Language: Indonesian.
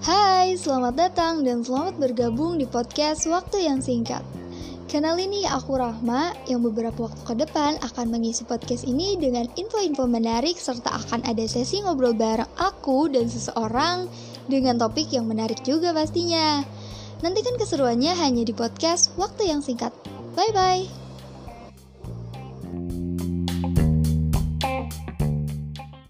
Hai, selamat datang dan selamat bergabung di podcast Waktu yang Singkat. Kenal ini aku Rahma yang beberapa waktu ke depan akan mengisi podcast ini dengan info-info menarik serta akan ada sesi ngobrol bareng aku dan seseorang dengan topik yang menarik juga pastinya. Nantikan keseruannya hanya di podcast Waktu yang Singkat. Bye-bye.